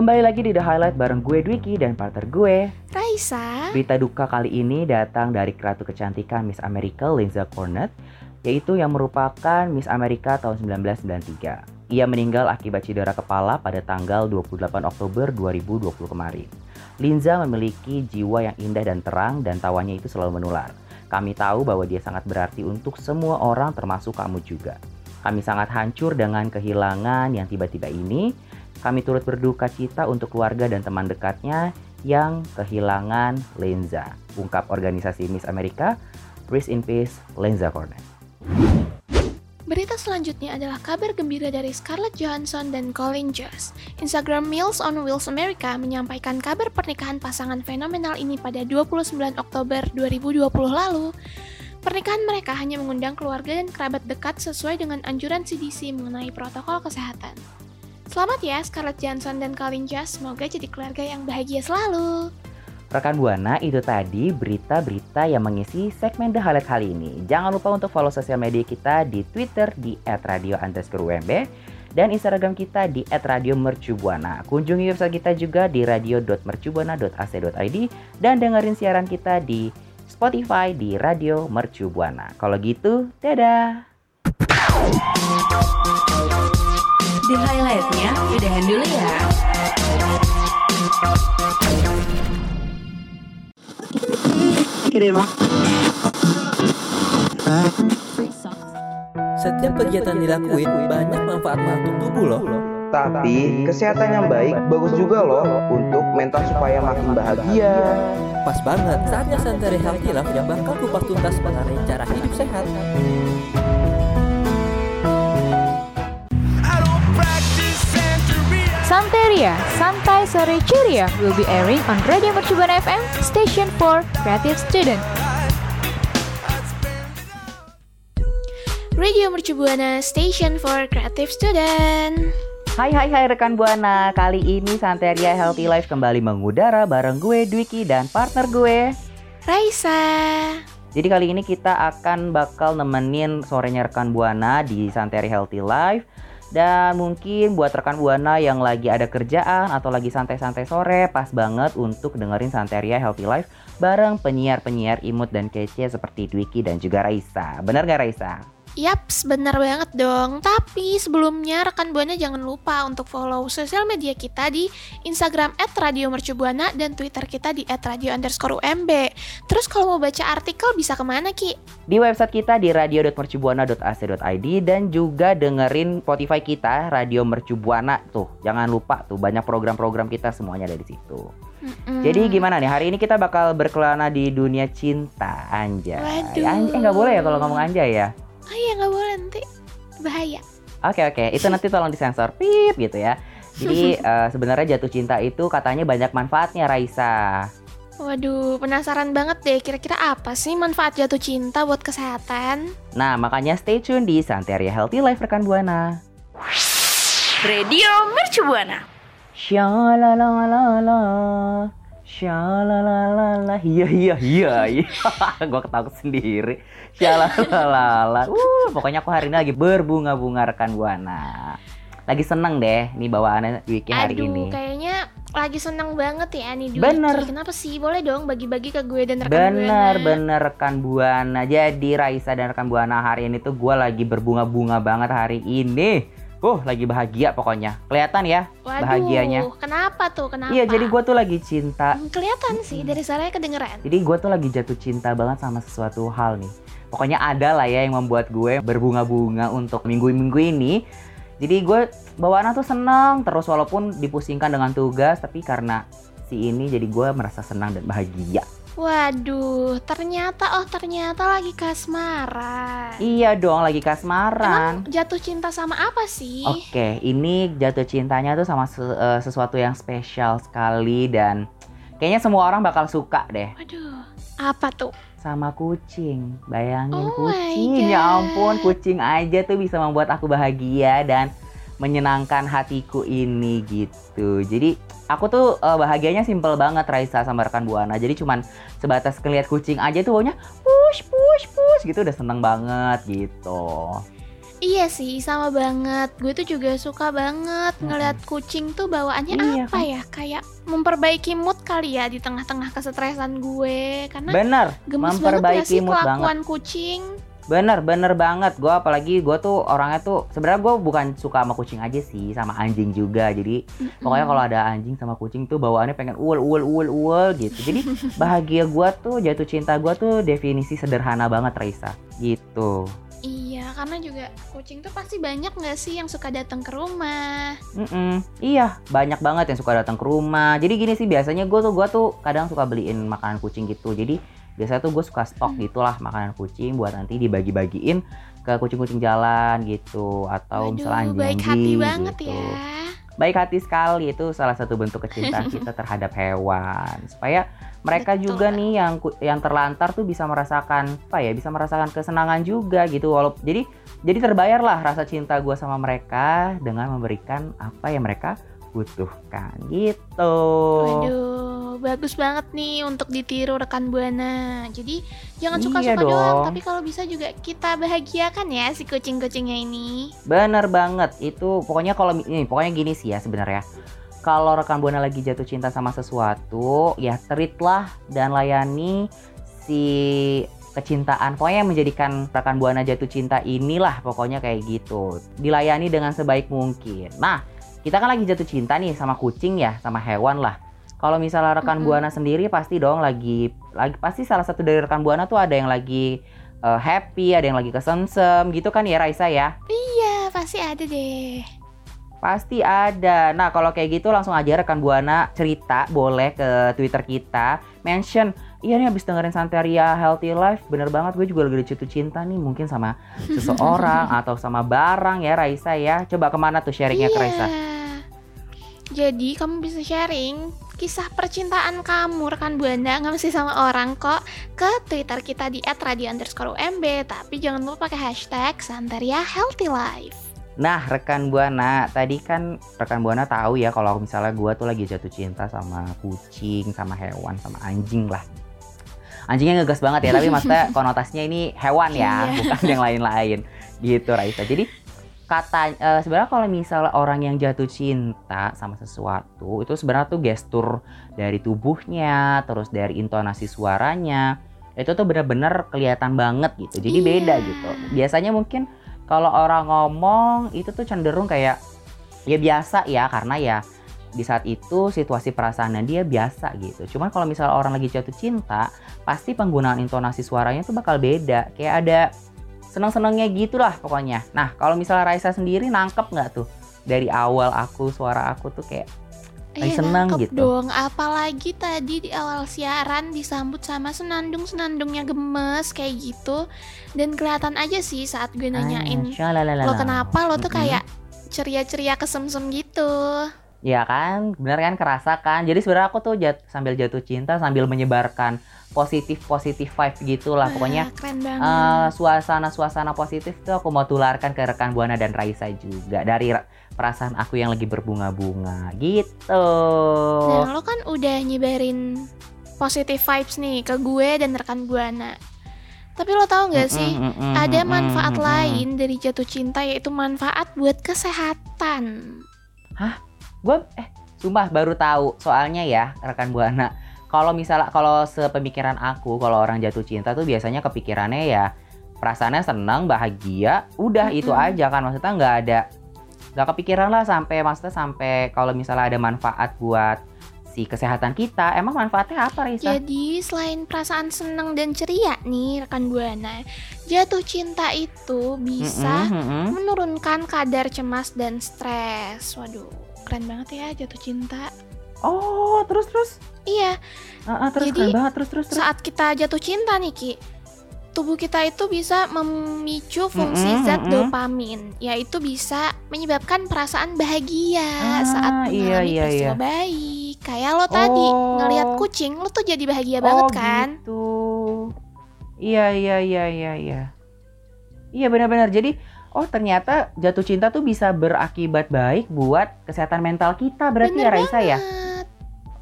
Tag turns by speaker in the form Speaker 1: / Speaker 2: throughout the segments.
Speaker 1: Kembali lagi di The Highlight bareng gue Dwiki dan partner gue.
Speaker 2: Raisa,
Speaker 1: Berita duka kali ini datang dari Ratu Kecantikan Miss America Lindsay Cornet, yaitu yang merupakan Miss America tahun 1993. Ia meninggal akibat cedera kepala pada tanggal 28 Oktober 2020 kemarin. Linza memiliki jiwa yang indah dan terang dan tawanya itu selalu menular. Kami tahu bahwa dia sangat berarti untuk semua orang termasuk kamu juga. Kami sangat hancur dengan kehilangan yang tiba-tiba ini. Kami turut berduka cita untuk keluarga dan teman dekatnya yang kehilangan Lenza. Ungkap organisasi Miss Amerika, Rest in Peace, Lenza Cornet.
Speaker 3: Berita selanjutnya adalah kabar gembira dari Scarlett Johansson dan Colin Jost. Instagram Meals on Wheels America menyampaikan kabar pernikahan pasangan fenomenal ini pada 29 Oktober 2020 lalu. Pernikahan mereka hanya mengundang keluarga dan kerabat dekat sesuai dengan anjuran CDC mengenai protokol kesehatan. Selamat ya Scarlett Johansson dan Colin Jost, semoga jadi keluarga yang bahagia selalu.
Speaker 1: Rekan Buana, itu tadi berita-berita yang mengisi segmen The Highlight kali ini. Jangan lupa untuk follow sosial media kita di Twitter di @radio UMB dan Instagram kita di @radiomercubuana. Kunjungi website kita juga di radio.mercubuana.ac.id dan dengerin siaran kita di Spotify di Radio Mercubuana. Kalau gitu, dadah.
Speaker 4: The Highlight-nya udahan dulu ya.
Speaker 5: Setiap kegiatan dilakuin banyak manfaatnya untuk tubuh loh.
Speaker 6: Tapi kesehatan yang baik bagus juga loh untuk mental supaya makin bahagia.
Speaker 5: Pas banget, saatnya Santeri Healthy Life yang bakal kupas tuntas mengenai cara hidup sehat.
Speaker 7: Santeria, Santai Sore Ceria will be airing on Radio Mercubuana FM, Station for Creative Student.
Speaker 3: Radio Mercubuana Station for Creative Student.
Speaker 1: Hai hai hai rekan Buana, kali ini Santeria Healthy Life kembali mengudara bareng gue Dwiki dan partner gue.
Speaker 3: Raisa.
Speaker 1: Jadi kali ini kita akan bakal nemenin sorenya rekan Buana di Santeria Healthy Life. Dan mungkin buat rekan Buana yang lagi ada kerjaan atau lagi santai-santai sore, pas banget untuk dengerin Santeria Healthy Life bareng penyiar-penyiar imut dan kece seperti Dwiki dan juga Raisa. Bener gak Raisa?
Speaker 3: Yaps, benar banget dong. Tapi sebelumnya rekan Buana jangan lupa untuk follow sosial media kita di Instagram @radiomercubuana dan Twitter kita di @radio_umb. Terus kalau mau baca artikel bisa ke mana Ki?
Speaker 1: Di website kita di radio.mercubuana.ac.id dan juga dengerin Spotify kita Radio Mercubuana tuh. Jangan lupa tuh banyak program-program kita semuanya ada di situ.
Speaker 3: Mm-mm.
Speaker 1: Jadi gimana nih hari ini kita bakal berkelana di dunia cinta anjay.
Speaker 3: Waduh.
Speaker 1: Anjay, eh nggak boleh ya kalau ngomong anjay ya.
Speaker 3: Oh iya nggak boleh nanti bahaya.
Speaker 1: Oke oke, itu nanti tolong disensor pip gitu ya. Jadi eh, sebenarnya jatuh cinta itu katanya banyak manfaatnya Raisa.
Speaker 3: Waduh, penasaran banget deh kira-kira apa sih manfaat jatuh cinta buat kesehatan?
Speaker 1: Nah makanya stay tune di Santeria Healthy Life rekan buana.
Speaker 4: Radio Mercubuana.
Speaker 1: Shalalalala, shalalalala, iya iya iya, iya. Gua ketawa sendiri. Shalalalala, uh, pokoknya aku hari ini lagi berbunga-bunga rekan buana. Lagi seneng deh nih bawaannya Wiki hari
Speaker 3: Aduh,
Speaker 1: ini.
Speaker 3: kayaknya lagi seneng banget ya nih Dwiki.
Speaker 1: Bener.
Speaker 3: Kenapa sih? Boleh dong bagi-bagi ke gue dan rekan
Speaker 1: Bener
Speaker 3: Buana.
Speaker 1: bener rekan buana. Jadi Raisa dan rekan buana hari ini tuh gue lagi berbunga-bunga banget hari ini. Uh, lagi bahagia pokoknya. Kelihatan ya
Speaker 3: Waduh,
Speaker 1: bahagianya.
Speaker 3: kenapa tuh? Kenapa?
Speaker 1: Iya, jadi gue tuh lagi cinta.
Speaker 3: Hmm, Kelihatan sih dari suaranya kedengeran.
Speaker 1: Jadi gue tuh lagi jatuh cinta banget sama sesuatu hal nih. Pokoknya ada lah ya yang membuat gue berbunga-bunga untuk minggu-minggu ini. Jadi gue bawaannya tuh seneng terus walaupun dipusingkan dengan tugas, tapi karena si ini jadi gue merasa senang dan bahagia.
Speaker 3: Waduh, ternyata oh ternyata lagi kasmaran.
Speaker 1: Iya dong, lagi kasmaran.
Speaker 3: Emang jatuh cinta sama apa sih?
Speaker 1: Oke, ini jatuh cintanya tuh sama se- eh, sesuatu yang spesial sekali dan kayaknya semua orang bakal suka deh
Speaker 3: Waduh, apa tuh?
Speaker 1: sama kucing. Bayangin
Speaker 3: Oh
Speaker 1: kucing, ya ampun, kucing aja tuh bisa membuat aku bahagia dan menyenangkan hatiku ini gitu. Jadi aku tuh eh, bahagianya simple banget Raisa sama rekan Buana. Jadi cuman sebatas ngeliat kucing aja tuh baunya push push push gitu udah seneng banget gitu.
Speaker 3: Iya sih, sama banget. Gue tuh juga suka banget ngeliat kucing tuh bawaannya
Speaker 1: Iya,
Speaker 3: apa ya? Kayak memperbaiki mood kali ya di tengah-tengah kesetresan gue. Karena
Speaker 1: Bener,
Speaker 3: gemes banget ya
Speaker 1: memperbaiki
Speaker 3: sih
Speaker 1: mood banget.
Speaker 3: kelakuan kucing.
Speaker 1: Bener, bener banget. Gue apalagi gue tuh orangnya tuh sebenarnya gue bukan suka sama kucing aja sih, sama anjing juga. Jadi pokoknya kalau ada anjing sama kucing tuh bawaannya pengen uel uel uel uel gitu. Jadi bahagia gue tuh jatuh cinta gue tuh definisi sederhana banget Raisa. Gitu.
Speaker 3: Iya, karena juga kucing tuh pasti banyak nggak sih yang suka datang ke rumah.
Speaker 1: Mm-mm. Iya, banyak banget yang suka datang ke rumah. Jadi gini sih biasanya gue tuh gue tuh kadang suka beliin makanan kucing gitu. Jadi biasanya tuh gue suka stok gitulah makanan kucing buat nanti dibagi-bagiin ke kucing-kucing jalan gitu atau misalnya
Speaker 3: Waduh, baik hati banget
Speaker 1: gitu.
Speaker 3: ya.
Speaker 1: Baik hati sekali itu salah satu bentuk kecintaan kita terhadap hewan. Supaya mereka
Speaker 3: Betul.
Speaker 1: juga nih yang yang terlantar tuh bisa merasakan apa ya? Bisa merasakan kesenangan juga gitu. Walaupun jadi jadi terbayar lah rasa cinta gue sama mereka dengan memberikan apa yang mereka butuhkan gitu.
Speaker 3: Waduh, bagus banget nih untuk ditiru rekan Buana. Jadi jangan suka-suka
Speaker 1: Iya dong.
Speaker 3: doang, tapi kalau bisa juga kita bahagiakan ya si kucing-kucingnya ini.
Speaker 1: Bener banget itu pokoknya kalau ini pokoknya gini sih ya sebenarnya. Kalau rekan buana lagi jatuh cinta sama sesuatu, ya treatlah dan layani si kecintaan. Pokoknya yang menjadikan rekan buana jatuh cinta inilah pokoknya kayak gitu. Dilayani dengan sebaik mungkin. Nah, kita kan lagi jatuh cinta nih sama kucing ya, sama hewan lah. Kalau misalnya rekan
Speaker 3: Mm-mm.
Speaker 1: buana sendiri pasti dong lagi lagi pasti salah satu dari rekan buana tuh ada yang lagi eh, happy, ada yang lagi kesemsem gitu kan ya Raisa ya.
Speaker 3: Iya, pasti ada deh.
Speaker 1: Pasti ada. Nah, kalau kayak gitu langsung aja rekan Buana cerita boleh ke Twitter kita. Mention, iya nih habis dengerin Santeria Healthy Life, bener banget gue juga lagi jatuh cinta nih mungkin sama seseorang atau sama barang ya Raisa ya. Coba ke mana tuh sharingnya ke Raisa?
Speaker 3: Jadi kamu bisa sharing kisah percintaan kamu rekan Buana nggak mesti sama orang kok ke Twitter kita di @radio_umb tapi jangan lupa pakai hashtag Santeria Healthy Life.
Speaker 1: Nah, rekan Buana, tadi kan rekan Buana tahu ya kalau misalnya gue tuh lagi jatuh cinta sama kucing, sama hewan, sama anjing lah. Anjingnya ngegas banget ya, tapi maksudnya konotasinya ini hewan ya,
Speaker 3: Iya.
Speaker 1: bukan yang lain-lain. Gitu Raisa. Jadi kata eh, sebenarnya kalau misalnya orang yang jatuh cinta sama sesuatu itu sebenarnya tuh gestur dari tubuhnya, terus dari intonasi suaranya itu tuh bener-bener kelihatan banget gitu. Jadi
Speaker 3: Iya.
Speaker 1: beda gitu. Biasanya mungkin kalau orang ngomong itu tuh cenderung kayak ya biasa ya karena ya di saat itu situasi perasaannya dia biasa gitu. Cuman kalau misalnya orang lagi jatuh cinta, pasti penggunaan intonasi suaranya tuh bakal beda. Kayak ada seneng-senengnya gitu lah pokoknya. Nah kalau misalnya Raisa sendiri nangkep nggak tuh dari awal aku suara aku tuh kayak Lagi
Speaker 3: Iya,
Speaker 1: seneng gitu.
Speaker 3: dong. Apalagi tadi di awal siaran disambut sama senandung-senandungnya gemes kayak gitu. Dan kelihatan aja sih saat gue nanyain,
Speaker 1: "Ah, shalalalala."
Speaker 3: lo kenapa lo tuh kayak ceria-ceria kesemsem gitu.
Speaker 1: Ya kan, bener kan kerasa kan. Jadi sebenarnya aku tuh jat- sambil jatuh cinta sambil menyebarkan positif positif vibe gitulah.
Speaker 3: Wah,
Speaker 1: Pokoknya eh, suasana-suasana positif tuh aku mau tularkan ke rekan Buana dan Raisa juga dari ra- perasaan aku yang lagi berbunga-bunga gitu.
Speaker 3: Nah, lo kan udah nyebarin positive vibes nih ke gue dan rekan Buana. Tapi lo tahu nggak sih,
Speaker 1: Mm-mm, mm-mm,
Speaker 3: ada
Speaker 1: mm-mm,
Speaker 3: manfaat lain dari jatuh cinta yaitu manfaat buat kesehatan.
Speaker 1: Gue eh sumpah baru tahu soalnya ya rekan buana. Kalau misalnya kalau sepemikiran aku kalau orang jatuh cinta tuh biasanya kepikirannya ya perasaannya senang bahagia udah itu
Speaker 3: Mm-mm.
Speaker 1: aja kan. Maksudnya nggak ada nggak kepikiran lah sampai maksudnya sampai kalau misalnya ada manfaat buat si kesehatan kita emang manfaatnya apa Risa?
Speaker 3: Jadi selain perasaan senang dan ceria nih rekan Buana, jatuh cinta itu bisa
Speaker 1: Mm-mm, mm-mm.
Speaker 3: menurunkan kadar cemas dan stres. Waduh, keren banget ya jatuh cinta.
Speaker 1: Oh, terus terus.
Speaker 3: Iya,
Speaker 1: Ah, ah, terus
Speaker 3: Jadi,
Speaker 1: keren banget terus terus terus.
Speaker 3: saat kita jatuh cinta nih Ki, tubuh kita itu bisa memicu fungsi
Speaker 1: Mm-mm,
Speaker 3: zat
Speaker 1: mm-mm.
Speaker 3: dopamin, yaitu bisa menyebabkan perasaan bahagia
Speaker 1: Ah,
Speaker 3: saat
Speaker 1: iya,
Speaker 3: mengalami
Speaker 1: iya,
Speaker 3: peristiwa
Speaker 1: iya.
Speaker 3: baik. Kayak lo tadi
Speaker 1: Oh.
Speaker 3: ngelihat kucing, lo tuh jadi bahagia banget
Speaker 1: oh,
Speaker 3: kan?
Speaker 1: gitu. Iya, iya, iya, iya, iya. Iya benar-benar. Jadi, oh ternyata jatuh cinta tuh bisa berakibat baik buat kesehatan mental kita berarti
Speaker 3: Bener
Speaker 1: ya Raisa ya?
Speaker 3: banget.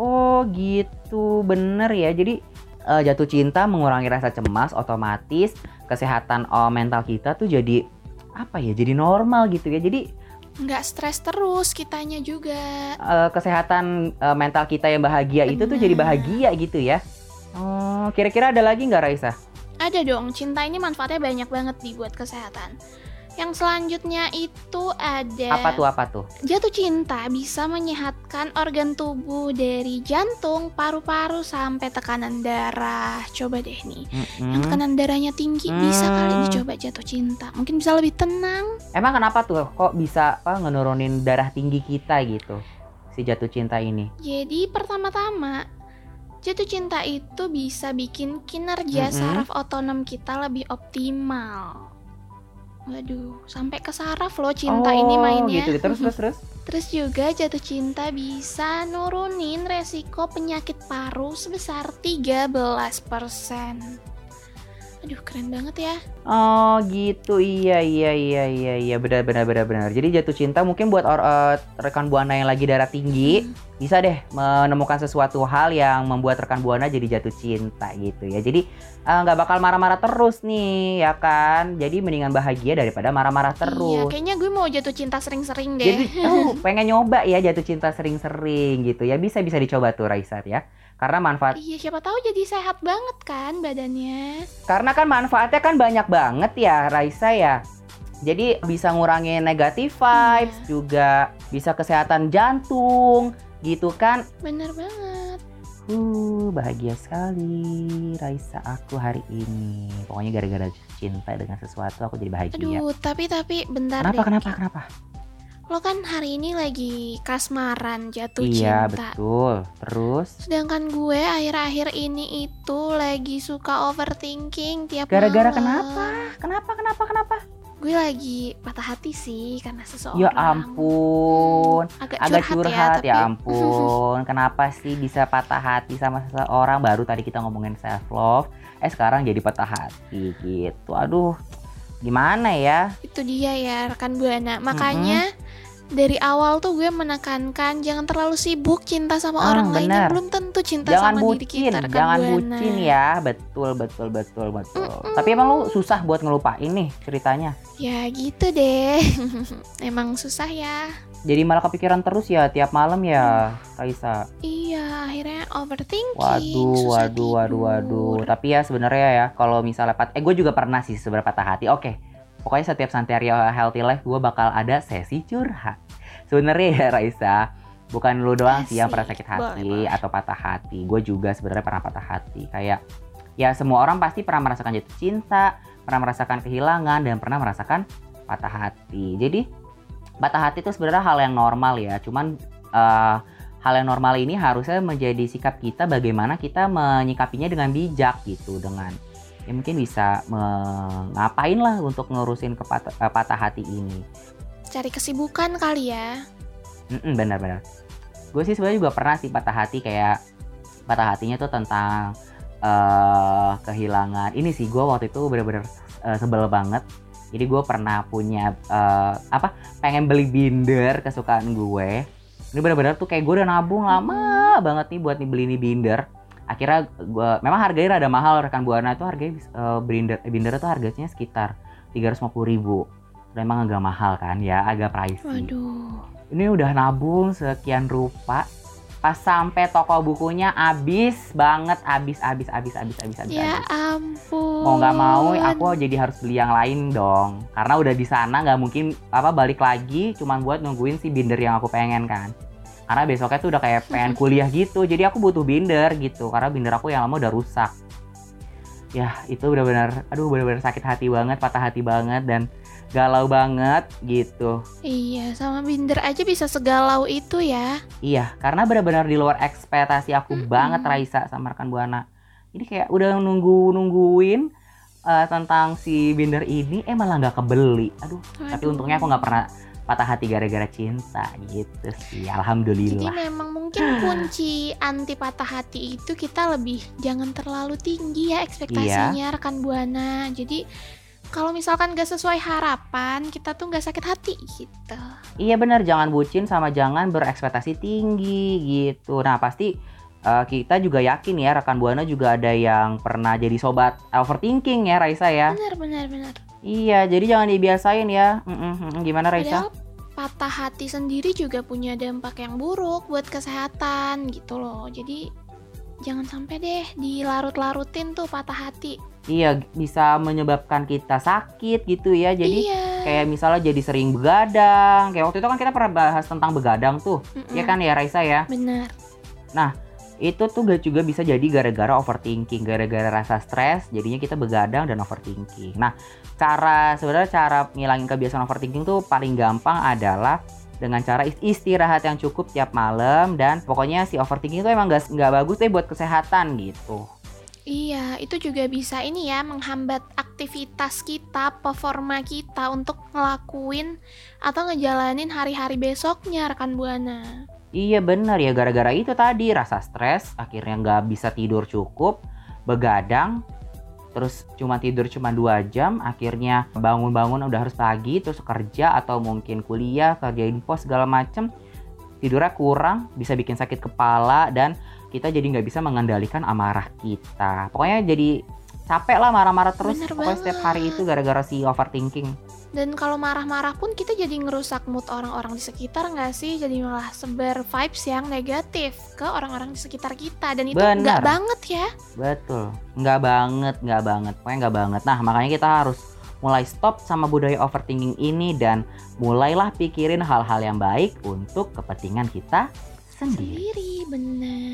Speaker 1: Oh gitu, bener ya. Jadi eh, jatuh cinta mengurangi rasa cemas, otomatis kesehatan oh, mental kita tuh jadi apa ya? Jadi normal gitu ya. Jadi
Speaker 3: Nggak stres terus kitanya juga.
Speaker 1: eh, kesehatan eh, mental kita yang bahagia itu tuh jadi
Speaker 3: Bener.
Speaker 1: bahagia gitu ya. Oh, kira-kira ada lagi nggak Raisa?
Speaker 3: Ada dong, cinta ini manfaatnya banyak banget nih buat kesehatan. Yang selanjutnya itu ada
Speaker 1: Apa tuh apa tuh?
Speaker 3: Jatuh cinta bisa menyehatkan organ tubuh dari jantung, paru-paru sampai tekanan darah. Coba deh nih, yang
Speaker 1: Mm-mm.
Speaker 3: tekanan darahnya tinggi bisa kali
Speaker 1: Hmm.
Speaker 3: dicoba jatuh cinta. Mungkin bisa lebih tenang.
Speaker 1: Emang kenapa tuh? Kok bisa apa ngenurunin darah tinggi kita gitu? Si jatuh cinta ini.
Speaker 3: Jadi pertama-tama jatuh cinta itu bisa bikin kinerja
Speaker 1: Mm-mm.
Speaker 3: saraf otonom kita lebih optimal. Waduh, sampai ke saraf loh cinta ini
Speaker 1: Oh,
Speaker 3: mainnya.
Speaker 1: Gitu. Terus terus terus.
Speaker 3: Terus juga jatuh cinta bisa nurunin resiko penyakit paru sebesar 13%. Aduh, keren banget ya.
Speaker 1: Oh gitu iya iya iya iya iya benar benar benar benar. Jadi jatuh cinta mungkin buat or, eh, rekan buana yang lagi darah tinggi
Speaker 3: Hmm.
Speaker 1: bisa deh menemukan sesuatu hal yang membuat rekan buana jadi jatuh cinta gitu ya. Jadi eh, nggak bakal marah-marah terus nih ya kan. Jadi mendingan bahagia daripada marah-marah
Speaker 3: Iya,
Speaker 1: terus.
Speaker 3: kayaknya gue mau jatuh cinta sering-sering deh.
Speaker 1: Jadi oh, pengen nyoba ya jatuh cinta sering-sering gitu ya. Bisa bisa dicoba tuh Raisa ya. Karena manfaat
Speaker 3: Iya, siapa tahu jadi sehat banget kan badannya.
Speaker 1: Karena kan manfaatnya kan banyak banget ya Raisa ya. Jadi bisa ngurangin negatif vibes,
Speaker 3: Iya.
Speaker 1: juga bisa kesehatan jantung, gitu kan.
Speaker 3: Bener banget.
Speaker 1: Uh, bahagia sekali Raisa aku hari ini. Pokoknya gara-gara cinta dengan sesuatu aku jadi bahagia.
Speaker 3: Aduh, tapi tapi bentar
Speaker 1: kenapa
Speaker 3: deh.
Speaker 1: kenapa kenapa?
Speaker 3: Lo kan hari ini lagi kasmaran jatuh
Speaker 1: Iya,
Speaker 3: cinta.
Speaker 1: betul. Terus
Speaker 3: Sedangkan gue akhir-akhir ini itu lagi suka overthinking tiap
Speaker 1: gara-gara
Speaker 3: malam.
Speaker 1: kenapa? Kenapa kenapa kenapa?
Speaker 3: Gue lagi patah hati sih karena seseorang.
Speaker 1: Ya ampun.
Speaker 3: Agak,
Speaker 1: agak
Speaker 3: curhat,
Speaker 1: curhat,
Speaker 3: ya,
Speaker 1: ya,
Speaker 3: tapi
Speaker 1: ampun kenapa sih bisa patah hati sama seseorang baru tadi kita ngomongin self love eh sekarang jadi patah hati gitu aduh gimana ya
Speaker 3: itu dia ya rekan buana. Makanya dari awal tuh gue menekankan jangan terlalu sibuk cinta sama
Speaker 1: Ah,
Speaker 3: orang lain yang
Speaker 1: benar.
Speaker 3: belum tentu cinta
Speaker 1: jangan
Speaker 3: sama diri
Speaker 1: bucin
Speaker 3: kita rekan
Speaker 1: jangan
Speaker 3: buana.
Speaker 1: bucin ya betul betul betul betul tapi emang lu susah buat ngelupain nih ceritanya
Speaker 3: Ya gitu deh. Emang susah ya.
Speaker 1: jadi malah kepikiran terus ya tiap malam ya Raisa
Speaker 3: Iya, akhirnya overthinking.
Speaker 1: Waduh,
Speaker 3: susah
Speaker 1: waduh, waduh, waduh. Tapi ya sebenarnya ya kalau misalnya pat, eh gue juga pernah sih sebenarnya patah hati. Oke, pokoknya setiap Santeria Healthy Life gue bakal ada sesi curhat. Sebenarnya ya Raisa, bukan lu doang sih yang pernah sakit hati atau patah hati. Gue juga sebenarnya pernah patah hati. Kayak ya semua orang pasti pernah merasakan jatuh cinta, pernah merasakan kehilangan dan pernah merasakan patah hati. Jadi patah hati itu sebenarnya hal yang normal ya. Cuman eh, hal yang normal ini harusnya menjadi sikap kita bagaimana kita menyikapinya dengan bijak gitu dengan ya mungkin bisa ngapain lah untuk ngurusin kepata- eh, patah hati ini.
Speaker 3: Cari kesibukan kali ya.
Speaker 1: Mm-mm, benar-benar gue sih sebenarnya juga pernah sih patah hati kayak patah hatinya tuh tentang eh kehilangan ini sih gue waktu itu bener-bener eh, sebel banget. Jadi gue pernah punya eh, apa pengen beli binder kesukaan gue. Ini bener-bener tuh kayak gue udah nabung lama banget nih buat nih beli nih binder akhirnya gue memang harganya rada mahal rekan buana itu harganya eh, binder binder itu harganya sekitar 350.000 ribu memang agak mahal kan ya agak pricey
Speaker 3: Waduh.
Speaker 1: ini udah nabung sekian rupa pas sampai toko bukunya abis banget abis abis abis abis abis abis
Speaker 3: Ya
Speaker 1: abis.
Speaker 3: ampun.
Speaker 1: mau nggak mau aku jadi harus beli yang lain dong karena udah di sana nggak mungkin apa balik lagi cuman buat nungguin si binder yang aku pengen kan karena besoknya tuh udah kayak pengen kuliah gitu jadi aku butuh binder gitu karena binder aku yang lama udah rusak ya itu benar-benar aduh benar-benar sakit hati banget patah hati banget dan galau banget gitu.
Speaker 3: Iya, sama Binder aja bisa segalau itu ya.
Speaker 1: Iya, karena benar-benar di luar ekspektasi aku
Speaker 3: Mm-mm.
Speaker 1: banget Raisa sama rekan Buana. Jadi kayak udah nunggu nungguin eh, tentang si Binder ini, eh malah nggak kebeli. Aduh, tapi
Speaker 3: Aduh.
Speaker 1: untungnya aku nggak pernah patah hati gara-gara cinta gitu sih.
Speaker 3: Jadi
Speaker 1: Alhamdulillah.
Speaker 3: memang mungkin kunci anti patah hati itu kita lebih jangan terlalu tinggi ya ekspektasinya
Speaker 1: Iya.
Speaker 3: rekan buana. Jadi kalau misalkan gak sesuai harapan, kita tuh gak sakit hati gitu.
Speaker 1: Iya benar, jangan bucin sama jangan berekspektasi tinggi gitu. Nah pasti eh, kita juga yakin ya rekan buana juga ada yang pernah jadi sobat overthinking ya Raisa ya.
Speaker 3: Benar, benar, benar.
Speaker 1: Iya, jadi jangan dibiasain ya. Mm-mm, mm, Gimana Raisa?
Speaker 3: Padahal patah hati sendiri juga punya dampak yang buruk buat kesehatan gitu loh. Jadi jangan sampai deh dilarut-larutin tuh patah hati.
Speaker 1: Iya, bisa menyebabkan kita sakit gitu ya. Jadi
Speaker 3: iya.
Speaker 1: kayak misalnya jadi sering begadang. Kayak waktu itu kan kita pernah bahas tentang begadang tuh.
Speaker 3: Mm-mm.
Speaker 1: Ya kan ya Raisa ya.
Speaker 3: Benar.
Speaker 1: Itu tuh gak juga bisa jadi gara-gara overthinking, gara-gara rasa stres, jadinya kita begadang dan overthinking. Nah, cara sebenarnya cara ngilangin kebiasaan overthinking tuh paling gampang adalah dengan cara ist- istirahat yang cukup tiap malam dan pokoknya si overthinking itu emang gak, nggak bagus deh buat kesehatan gitu.
Speaker 3: Iya, itu juga bisa ini ya menghambat aktivitas kita, performa kita untuk ngelakuin atau ngejalanin hari-hari besoknya rekan buana.
Speaker 1: Iya bener. Ya gara-gara itu tadi rasa stres akhirnya nggak bisa tidur cukup begadang terus cuma tidur cuma dua jam akhirnya bangun-bangun udah harus pagi terus kerja atau mungkin kuliah kerjain pos segala macem tidurnya kurang bisa bikin sakit kepala dan kita jadi nggak bisa mengendalikan amarah kita. Pokoknya jadi capek lah marah-marah terus.
Speaker 3: Bener
Speaker 1: pokoknya setiap hari itu gara-gara si overthinking
Speaker 3: Dan kalau marah-marah pun kita jadi ngerusak mood orang-orang di sekitar nggak sih? Jadi malah sebar vibes yang negatif ke orang-orang di sekitar kita dan itu nggak banget ya.
Speaker 1: Betul, nggak banget, nggak banget, pokoknya nggak banget. Nah makanya kita harus mulai stop sama budaya overthinking ini dan mulailah pikirin hal-hal yang baik untuk kepentingan kita sendiri.
Speaker 3: Sendiri, benar.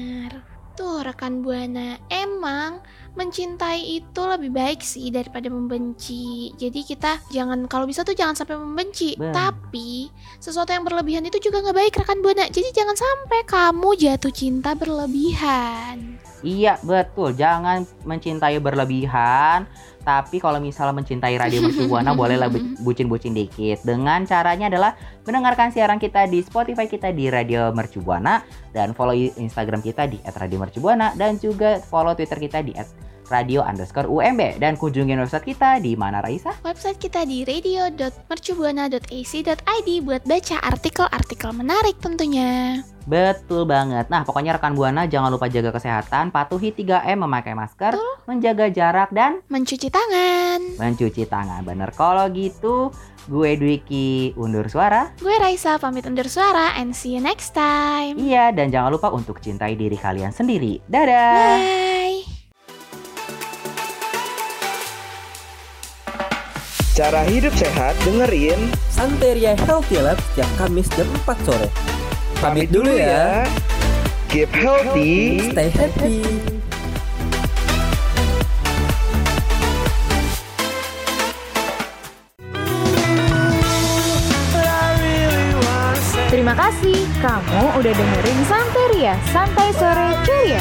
Speaker 3: Tuh rekan buana, emang mencintai itu lebih baik sih daripada membenci. Jadi kita jangan kalau bisa tuh jangan sampai membenci.
Speaker 1: Benar.
Speaker 3: Tapi sesuatu yang berlebihan itu juga nggak baik rekan buana. Jadi jangan sampai kamu jatuh cinta berlebihan.
Speaker 1: Iya betul, jangan mencintai berlebihan. Tapi kalau misalnya mencintai Radio Mercu Buana bolehlah bu- bucin-bucin dikit. Dengan caranya adalah mendengarkan siaran kita di Spotify kita di Radio Mercu Buana dan follow Instagram kita di @radiomercubuana dan juga follow Twitter kita di @radio underscore UMB dan kunjungin website kita di mana Raisa?
Speaker 3: Website kita di radio.mercubuana.ac.id buat baca artikel-artikel menarik tentunya.
Speaker 1: Betul banget. Nah, pokoknya rekan Buana jangan lupa jaga kesehatan, patuhi 3M, memakai masker, menjaga jarak dan
Speaker 3: Mencuci tangan.
Speaker 1: mencuci tangan. Bener kalau gitu, gue Dwiki undur suara.
Speaker 3: Gue Raisa pamit undur suara and see you next time.
Speaker 1: Iya, dan jangan lupa untuk cintai diri kalian sendiri. Dadah.
Speaker 3: Bye.
Speaker 6: Cara hidup sehat dengerin
Speaker 5: Santeria Healthy Lab setiap Kamis jam 4 sore.
Speaker 8: Pamit dulu ya.
Speaker 6: Keep healthy
Speaker 5: Stay happy.
Speaker 7: Terima kasih kamu udah dengerin Santeria, Santai Sore Ceria.